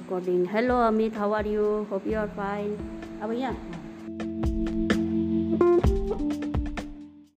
recording. Hello Amit, how are you? Hope you are fine. अब यहाँ